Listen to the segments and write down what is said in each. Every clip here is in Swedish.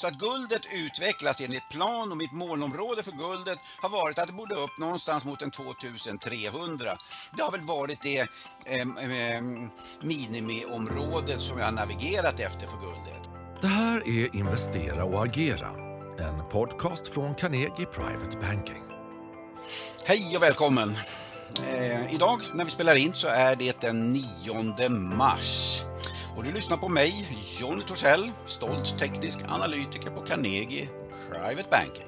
Så att guldet utvecklas enligt plan och mitt målområde för guldet har varit att det borde upp någonstans mot en 2300. Det har väl varit det eh, eh, minimiområdet som jag har navigerat efter för guldet. Det här är Investera och agera, en podcast från Carnegie Private Banking. Hej och välkommen! Eh, idag när vi spelar in så är det den 9 mars. Och du lyssnar på mig, Jonny Torssell, stolt teknisk analytiker på Carnegie Private Banking.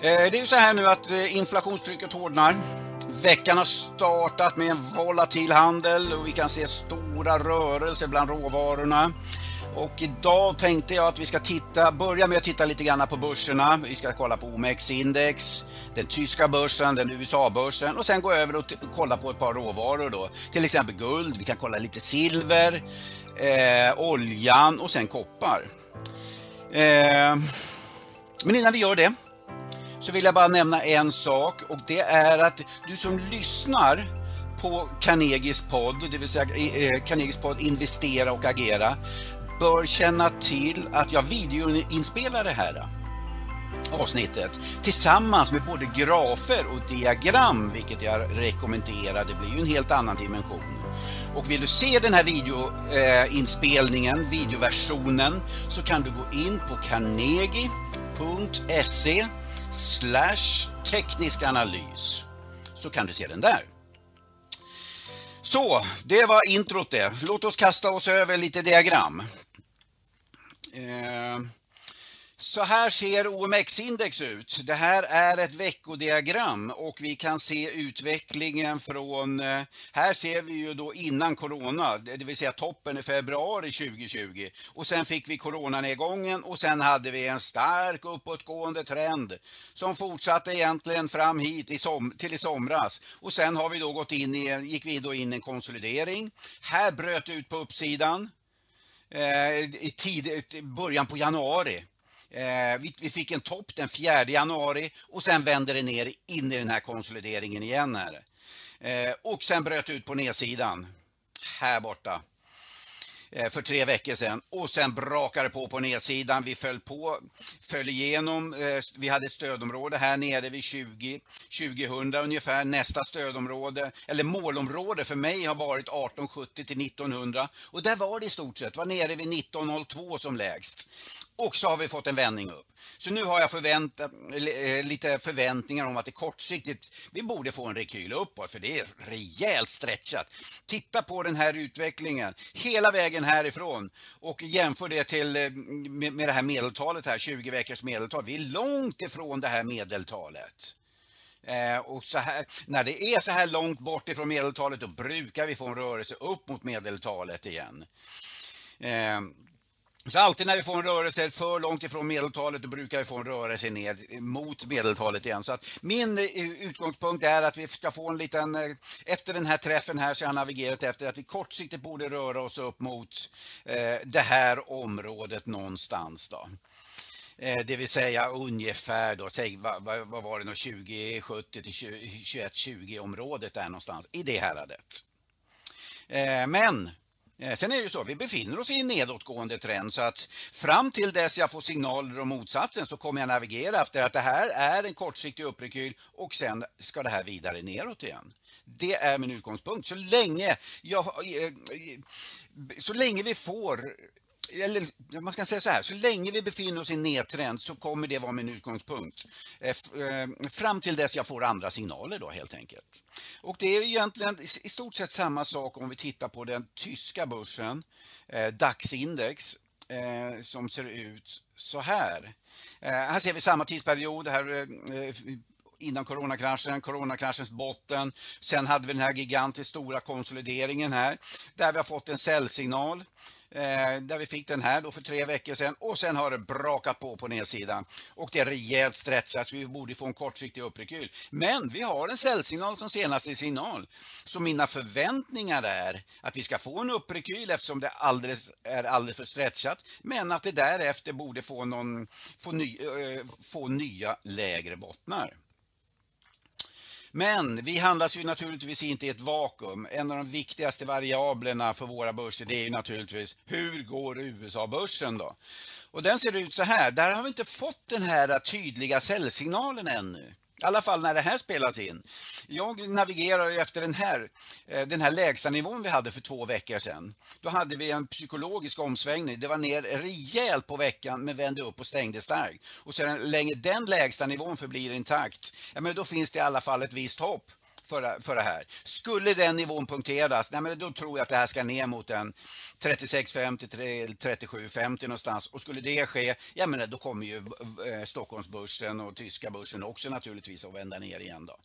Eh, det är ju så här nu att eh, inflationstrycket hårdnar. Veckan har startat med en volatil handel och vi kan se stora rörelser bland råvarorna. Och idag tänkte jag att vi ska titta, börja med att titta lite grann på börserna. Vi ska kolla på OMX-index, den tyska börsen, den USA-börsen och sen gå över och kolla på ett par råvaror då. Till exempel guld, vi kan kolla lite silver, eh, oljan och sen koppar. Eh, men innan vi gör det så vill jag bara nämna en sak och det är att du som lyssnar på Carnegies podd, det vill säga eh, Carnegies podd Investera och agera, bör känna till att jag videoinspelar det här avsnittet tillsammans med både grafer och diagram, vilket jag rekommenderar. Det blir ju en helt annan dimension. Och vill du se den här videoinspelningen, eh, videoversionen, så kan du gå in på carnegie.se slash teknisk analys. Så kan du se den där. Så, det var introt det. Låt oss kasta oss över lite diagram. Eh, så här ser OMX-index ut. Det här är ett veckodiagram och vi kan se utvecklingen från, eh, här ser vi ju då innan corona, det vill säga toppen i februari 2020 och sen fick vi coronanedgången och sen hade vi en stark uppåtgående trend som fortsatte egentligen fram hit i som, till i somras och sen har vi då gått in i, gick vi då in i en konsolidering. Här bröt ut på uppsidan Eh, i tid, början på januari. Eh, vi, vi, fick en topp den 4 januari och sen vände det ner in i den här konsolideringen igen. Här. Eh, och sen bröt ut på nedsidan här borta Eh, för tre veckor sedan och sen brakade på på nedsidan. Vi föll på, föll igenom. Eh, vi hade ett stödområde här nere vid 20, 2000 ungefär. Nästa stödområde, eller målområde för mig har varit 1870 till 1900 och där var det i stort sett, var nere vid 1902 som lägst. Och så har vi fått en vändning upp. Så nu har jag förvänta, eh, lite förväntningar om att det kortsiktigt, vi borde få en rekyl uppåt för det är rejält stretchat. Titta på den här utvecklingen hela vägen härifrån och jämför det till, eh, med, med det här medeltalet här, 20 veckors medeltal. Vi är långt ifrån det här medeltalet. Eh, och så här, när det är så här långt bort ifrån medeltalet då brukar vi få en rörelse upp mot medeltalet igen. Eh, så alltid när vi får en rörelse för långt ifrån medeltalet då brukar vi få en rörelse ner mot medeltalet igen. Så att min eh, utgångspunkt är att vi ska få en liten, eh, efter den här träffen här så har jag navigerat efter att vi kortsiktigt borde röra oss upp mot eh, det här området någonstans. Då. Det vill säga ungefär då, säg, vad, vad, var det, 2070 till 2120 området där någonstans, i det häradet. Men Eh, sen är det ju så, vi befinner oss i en nedåtgående trend så att fram till dess jag får signaler om motsatsen så kommer jag navigera efter att det här är en kortsiktig upprekyl och sen ska det här vidare neråt igen. Det är min utgångspunkt. Så länge, jag, eh, så länge vi får eller man ska säga så här, så länge vi befinner oss i en nedtrend så kommer det vara min utgångspunkt. Eh, eh, fram till dess jag får andra signaler då helt enkelt. Och det är egentligen i stort sett samma sak om vi tittar på den tyska börsen, eh, DAX-index, som ser ut så här. Här ser vi samma tidsperiod, här innan coronakraschen, coronakraschens botten. Sen hade vi den här gigantiskt stora konsolideringen här där vi har fått en säljsignal eh, där vi fick den här då för tre veckor sedan och sen har det brakat på på nedsidan och det är rejält stretchat så vi borde få en kortsiktig upprekyl. Men vi har en säljsignal som senaste signal. Så mina förväntningar är att vi ska få en upprekyl eftersom det alldeles, är alldeles för stretchat men att det därefter borde få, någon, få, ny, eh, få nya lägre bottnar. Men vi handlas ju naturligtvis inte i ett vakuum. En av de viktigaste variablerna för våra börser det är ju naturligtvis hur går USA-börsen då? Och den ser ut så här. Där har vi inte fått den här tydliga säljsignalen ännu. I alla fall när det här spelas in. Jag navigerar efter den här, eh, den här lägsta nivån vi hade för två veckor sedan. Då hade vi en psykologisk omsvängning. Det var ner rejält på veckan men vände upp och stängde starkt. Och så länge den lägsta nivån förblir intakt, ja, men då finns det i alla fall ett visst hopp för, för det här. Skulle den nivån punkteras, nej men då tror jag att det här ska ner mot en 36,50 37,50 någonstans. Och skulle det ske, ja men då kommer ju eh, Stockholmsbörsen och tyska börsen också naturligtvis att vända ner igen då.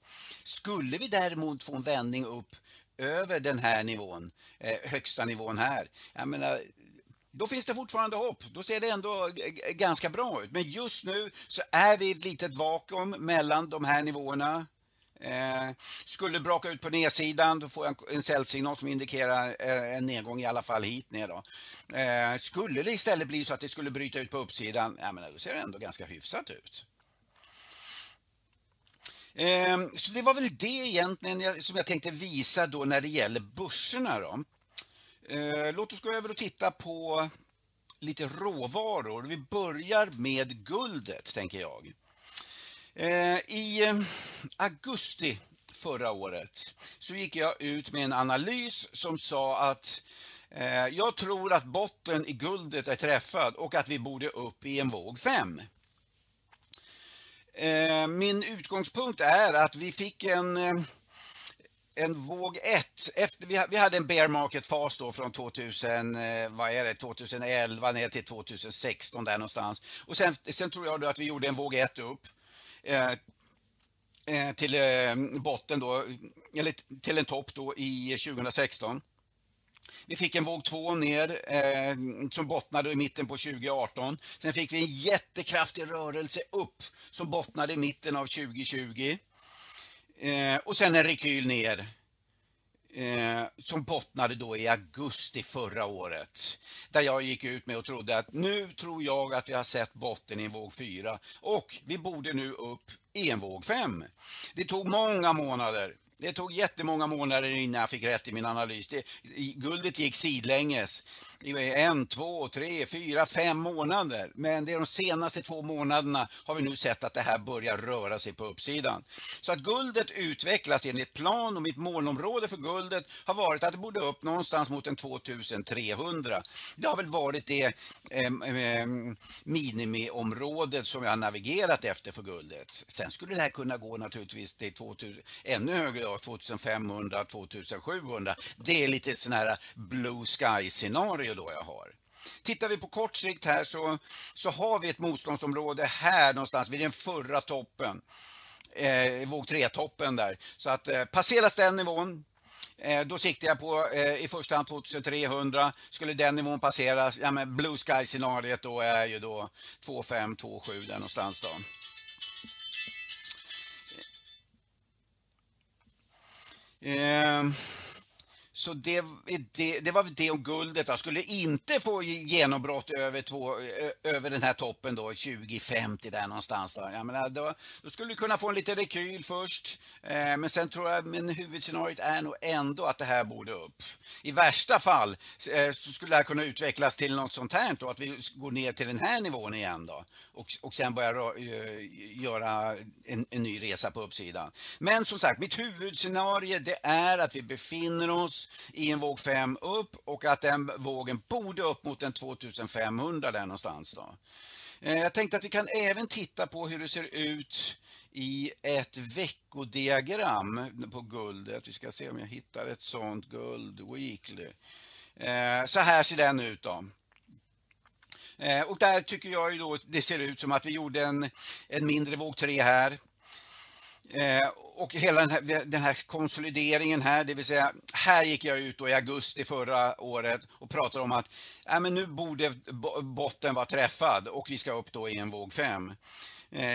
Skulle vi däremot få en vändning upp över den här nivån, eh, högsta nivån här, jag menar, då finns det fortfarande hopp. Då ser det ändå ganska bra ut. Men just nu så är vi i ett litet vakuum mellan de här nivåerna. Eh, skulle braka ut på nedsidan då får jag en, en säljsignal som indikerar eh, en nedgång i alla fall hit ner. Då. Eh, skulle det istället bli så att det skulle bryta ut på uppsidan, ja, men då ser det ändå ganska hyfsat ut. Eh, så det var väl det egentligen jag, som jag tänkte visa då när det gäller börserna. Då. Eh, låt oss gå över och titta på lite råvaror. Vi börjar med guldet, tänker jag. Eh, I eh, augusti förra året så gick jag ut med en analys som sa att eh, jag tror att botten i guldet är träffad och att vi borde upp i en våg 5. Min utgångspunkt är att vi fick en en våg 1. vi, hade en bear market fas då från 2000, vad är det, 2011 ner till 2016 där någonstans. Och sen, sen tror jag då att vi gjorde en våg 1 upp. Eh, eh, till eh, botten då, eller till en topp då i 2016. Vi fick en våg 2 ner eh, som bottnade i mitten på 2018. Sen fick vi en jättekraftig rörelse upp som bottnade i mitten av 2020. Eh, och sen en rekyl ner eh, som bottnade då i augusti förra året. Där jag gick ut med och trodde att nu tror jag att vi har sett botten i en våg 4 och vi borde nu upp i en våg 5. Det tog många månader. Det tog jättemånga månader innan jag fick rätt i min analys. Det, guldet gick sidlänges i en, två, tre, fyra, fem månader. Men det är de senaste två månaderna har vi nu sett att det här börjar röra sig på uppsidan. Så att guldet utvecklas enligt plan och mitt målområde för guldet har varit att det borde upp någonstans mot en 2300. Det har väl varit det eh, eh, minimiområdet som jag har navigerat efter för guldet. Sen skulle det här kunna gå naturligtvis till 2000, ännu högre, 2500, 2700. Det är lite sån här blue sky scenario då jag har. Tittar vi på kort sikt här så, så har vi ett motståndsområde här någonstans vid den förra toppen. Eh, våg 3-toppen där. Så att eh, passeras den nivån eh, då siktar jag på eh, i första hand 2300. Skulle den nivån passeras, ja men blue sky scenariet då är ju då 25, 27 där någonstans då. Eh, så det, det, det, var det om guldet. Jag skulle inte få genombrott över, två, över den här toppen då, 2050 där någonstans. Då. Jag menar, då, då skulle du kunna få en liten rekyl först. Eh, men sen tror jag, men huvudscenariot är nog ändå att det här borde upp. I värsta fall eh, så skulle det här kunna utvecklas till något sånt här då, att vi går ner till den här nivån igen då. Och, och sen börjar rö, eh, göra en, en ny resa på uppsidan. Men som sagt, mitt huvudscenario det är att vi befinner oss i en våg 5 upp och att den vågen borde upp mot en 2500 där någonstans. Då. Eh, jag tänkte att vi kan även titta på hur det ser ut i ett veckodiagram på guldet. Vi ska se om jag hittar ett sånt guld weekly. Eh, så här ser den ut då. Eh, och där tycker jag ju då det ser ut som att vi gjorde en, en mindre våg 3 här Eh, och hela den här, den här, konsolideringen här, det vill säga här gick jag ut då i augusti förra året och pratade om att äh, men nu borde botten vara träffad och vi ska upp då i en våg 5. Eh,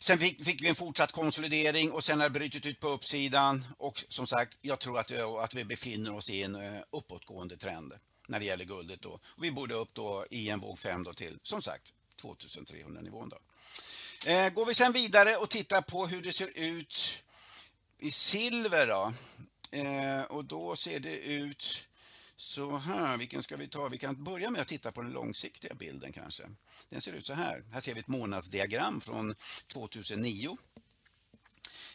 sen fick, fick, vi en fortsatt konsolidering och sen har det brutit ut på uppsidan och som sagt, jag tror att, att vi befinner oss i en eh, uppåtgående trend när det gäller guldet då. Och vi borde upp då i en våg 5 då till, som sagt, 2300 nivån då. Eh, går vi sen vidare och tittar på hur det ser ut i silver då. Eh, och då ser det ut Så här, vilken ska vi ta? Vi kan börja med att titta på den långsiktiga bilden kanske. Den ser ut så här. Här ser vi ett månadsdiagram från 2009.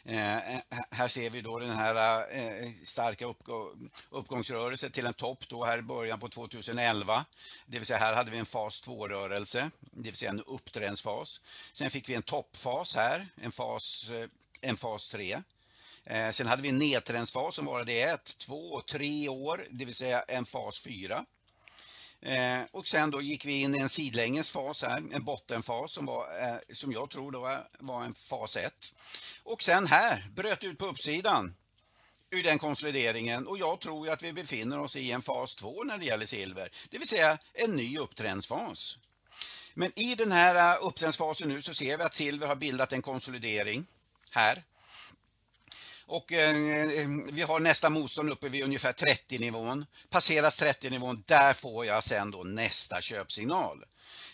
Eh, eh, här ser vi då den här eh, starka uppgångsrörelsen till en topp då här i början på 2011. Det vill säga här hade vi en fas 2-rörelse, det vill säga en uppträdsfas. Sen fick vi en toppfas här, en fas, en fas 3. Sen hade vi en nedtrendsfas som varade i ett, två och tre år, det vill säga en fas 4. Eh, och sen då gick vi in i en sidlänges fas här, en bottenfas som, var, eh, som jag tror då var en fas 1. Och sen här bröt ut på uppsidan ur den konsolideringen och jag tror att vi befinner oss i en fas 2 när det gäller silver, det vill säga en ny upptrendsfas. Men i den här eh, upptrendsfasen nu så ser vi att silver har bildat en konsolidering här och eh, eh, vi har nästa motstånd uppe vid ungefär 30-nivån. Passeras 30-nivån, där får jag sen då nästa köpsignal.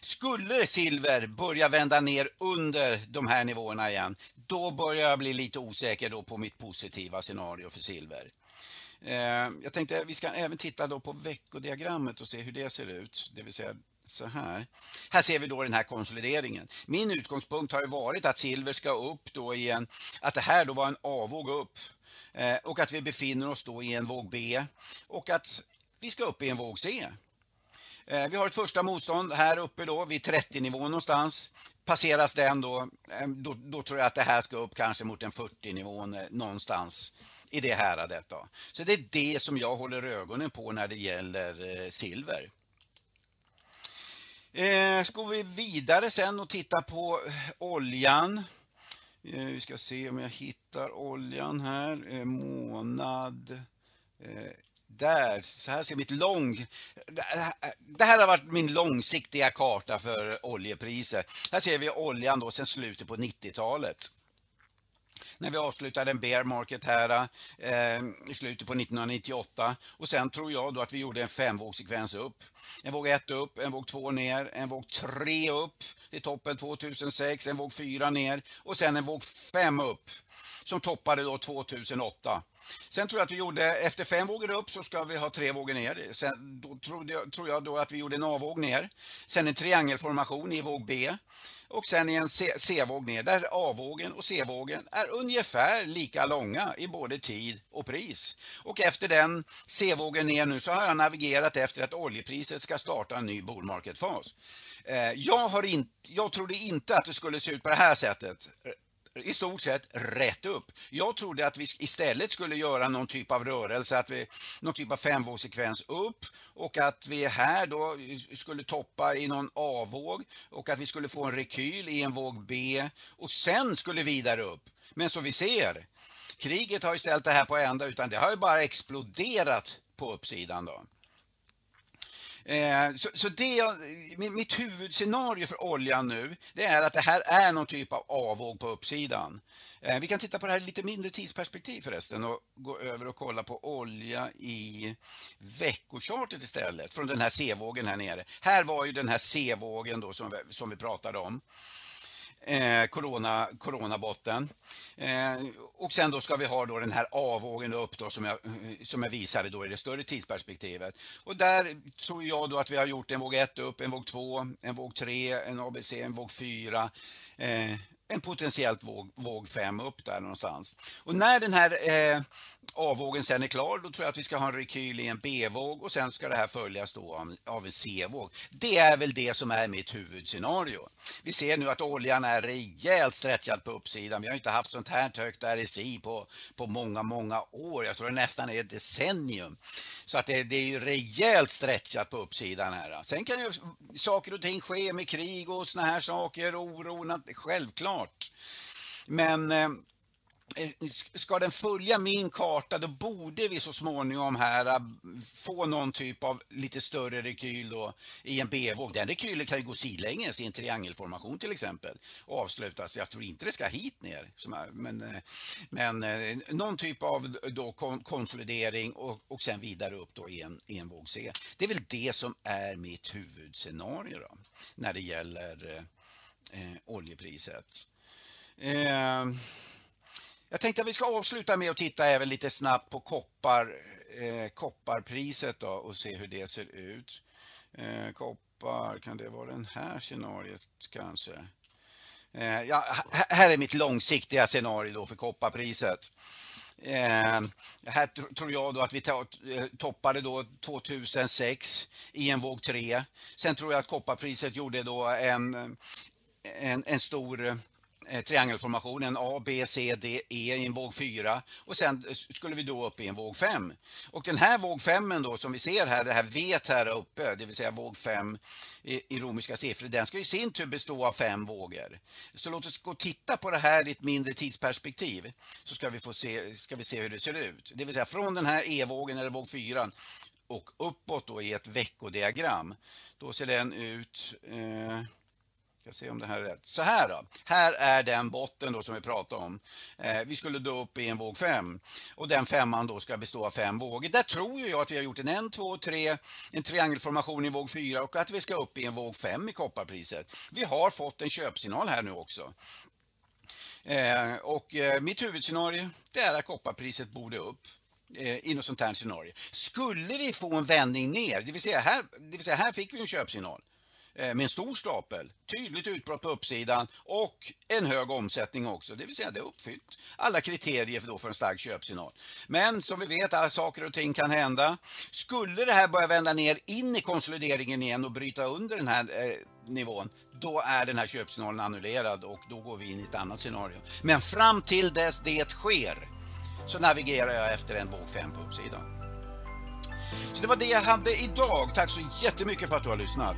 Skulle silver börja vända ner under de här nivåerna igen, då börjar jag bli lite osäker då på mitt positiva scenario för silver. Eh, jag tänkte att vi ska även titta då på veckodiagrammet och se hur det ser ut, det vill säga så här. Här ser vi då den här konsolideringen. Min utgångspunkt har ju varit att silver ska upp då i en, att det här då var en avvåg upp eh, och att vi befinner oss då i en våg B och att vi ska upp i en våg C. Eh, vi har ett första motstånd här uppe då vid 30-nivån någonstans. Passeras den då, eh, då, då, tror jag att det här ska upp kanske mot en 40-nivån eh, någonstans i det häradet. Då. Så det är det som jag håller ögonen på när det gäller eh, silver. Eh, ska vi vidare sen och titta på eh, oljan. Eh, vi ska se om jag hittar oljan här. Eh, månad. Eh, där, så här ser mitt lång... Det här har varit min långsiktiga karta för oljepriser. Här ser vi oljan då sedan slutet på 90-talet när vi avslutade en bear market här eh, i slutet på 1998. Och sen tror jag då att vi gjorde en femvågssekvens upp. En våg 1 upp, en våg 2 ner, en våg 3 upp till toppen 2006, en våg 4 ner och sen en våg 5 upp som toppade då 2008. Sen tror jag att vi gjorde, efter fem vågor upp så ska vi ha tre vågor ner. Sen då tror jag, tror jag då att vi gjorde en A-våg ner. Sen en triangelformation i våg B och sen i en C-våg ner där A-vågen och C-vågen är ungefär lika långa i både tid och pris. Och efter den C-vågen ner nu så har jag navigerat efter att oljepriset ska starta en ny bull market-fas. Eh, jag, har in, jag trodde inte att det skulle se ut på det här sättet i stort sett rätt upp. Jag trodde att vi istället skulle göra någon typ av rörelse, att vi, någon typ av femvågssekvens upp och att vi här då skulle toppa i någon A-våg och att vi skulle få en rekyl i en våg B och sen skulle vidare upp. Men som vi ser, kriget har ju ställt det här på ända utan det har ju bara exploderat på uppsidan då. Eh, så, så det, mitt huvudscenario för oljan nu, det är att det här är någon typ av avvåg på uppsidan. Eh, vi kan titta på det här i lite mindre tidsperspektiv förresten och gå över och kolla på olja i veckochartet istället, från den här C-vågen här nere. Här var ju den här C-vågen då som som vi pratade om eh, corona, coronabotten. Eh, och sen då ska vi ha då den här avvågen upp då som jag, som jag visade då i det större tidsperspektivet. Och där tror jag då att vi har gjort en våg 1 upp, en våg 2, en våg 3, en ABC, en våg 4. Eh, en potentiellt våg, våg 5 upp där någonstans. Och när den här eh, A-vågen sen är klar, då tror jag att vi ska ha en rekyl i en B-våg och sen ska det här följas då av, en C-våg. Det är väl det som är mitt huvudscenario. Vi ser nu att oljan är rejält stretchad på uppsidan. Vi har inte haft sånt här högt RSI på, på många, många år. Jag tror det nästan är ett decennium. Så att det, det är ju rejält stretchat på uppsidan här. Sen kan ju saker och ting ske med krig och såna här saker, oro, självklart. Men Eh, Eh, ska den följa min karta då borde vi så småningom här eh, få någon typ av lite större rekyl då i en B-våg. Den rekylen kan ju gå sidlänges i en triangelformation till exempel och avslutas. Jag tror inte det ska hit ner. Men, eh, men någon typ av då konsolidering och, och sen vidare upp då i en, i en våg C. Det är väl det som är mitt huvudscenario då, när det gäller eh, oljepriset. Eh, jag tänkte att vi ska avsluta med att titta även lite snabbt på koppar eh, kopparpriset då och se hur det ser ut. Eh, koppar, kan det vara den här scenariet kanske? Eh, ja, här är mitt långsiktiga scenario då för kopparpriset. Eh, här tror jag då att vi eh, toppade då 2006 i en våg 3. Sen tror jag att kopparpriset gjorde då en, en, en stor Eh, triangelformationen A, B, C, D, E i en våg 4 och sen eh, skulle vi då upp i en våg 5. Och den här våg 5 då som vi ser här, det här V här uppe, det vill säga våg 5 i, i romerska siffror, den ska i sin tur bestå av fem vågor. Så låt oss gå och titta på det här i ett mindre tidsperspektiv så ska vi, få se, ska vi se hur det ser ut. Det vill säga från den här E-vågen eller våg 4 och uppåt då i ett veckodiagram. Då ser den ut eh, ska se om det här är rätt. Så här då. Här är den botten då som vi pratade om. Eh, vi skulle då upp i en våg 5 och den femman då ska bestå av fem vågor. Där tror jag att vi har gjort en 1, 2, 3, en triangelformation i våg 4 och att vi ska upp i en våg 5 i kopparpriset. Vi har fått en köpsignal här nu också. Eh, och eh, mitt huvudscenario det är att kopparpriset borde upp eh, i något sånt här scenario. Skulle vi få en vändning ner, det vill säga här, det vill säga här fick vi en köpsignal Eh, Eh, med en stor stapel, tydligt utbrott på uppsidan och en hög omsättning också. Det vill säga det är uppfyllt alla kriterier för, då för en stark köpsignal. Men som vi vet, alla saker och ting kan hända. Skulle det här börja vända ner in i konsolideringen igen och bryta under den här eh, nivån, då är den här köpsignalen annullerad och då går vi in i ett annat scenario. Men fram till dess det sker så navigerar jag efter en våg 5 på uppsidan. Så det var det jag hade idag. Tack så jättemycket för att du har lyssnat.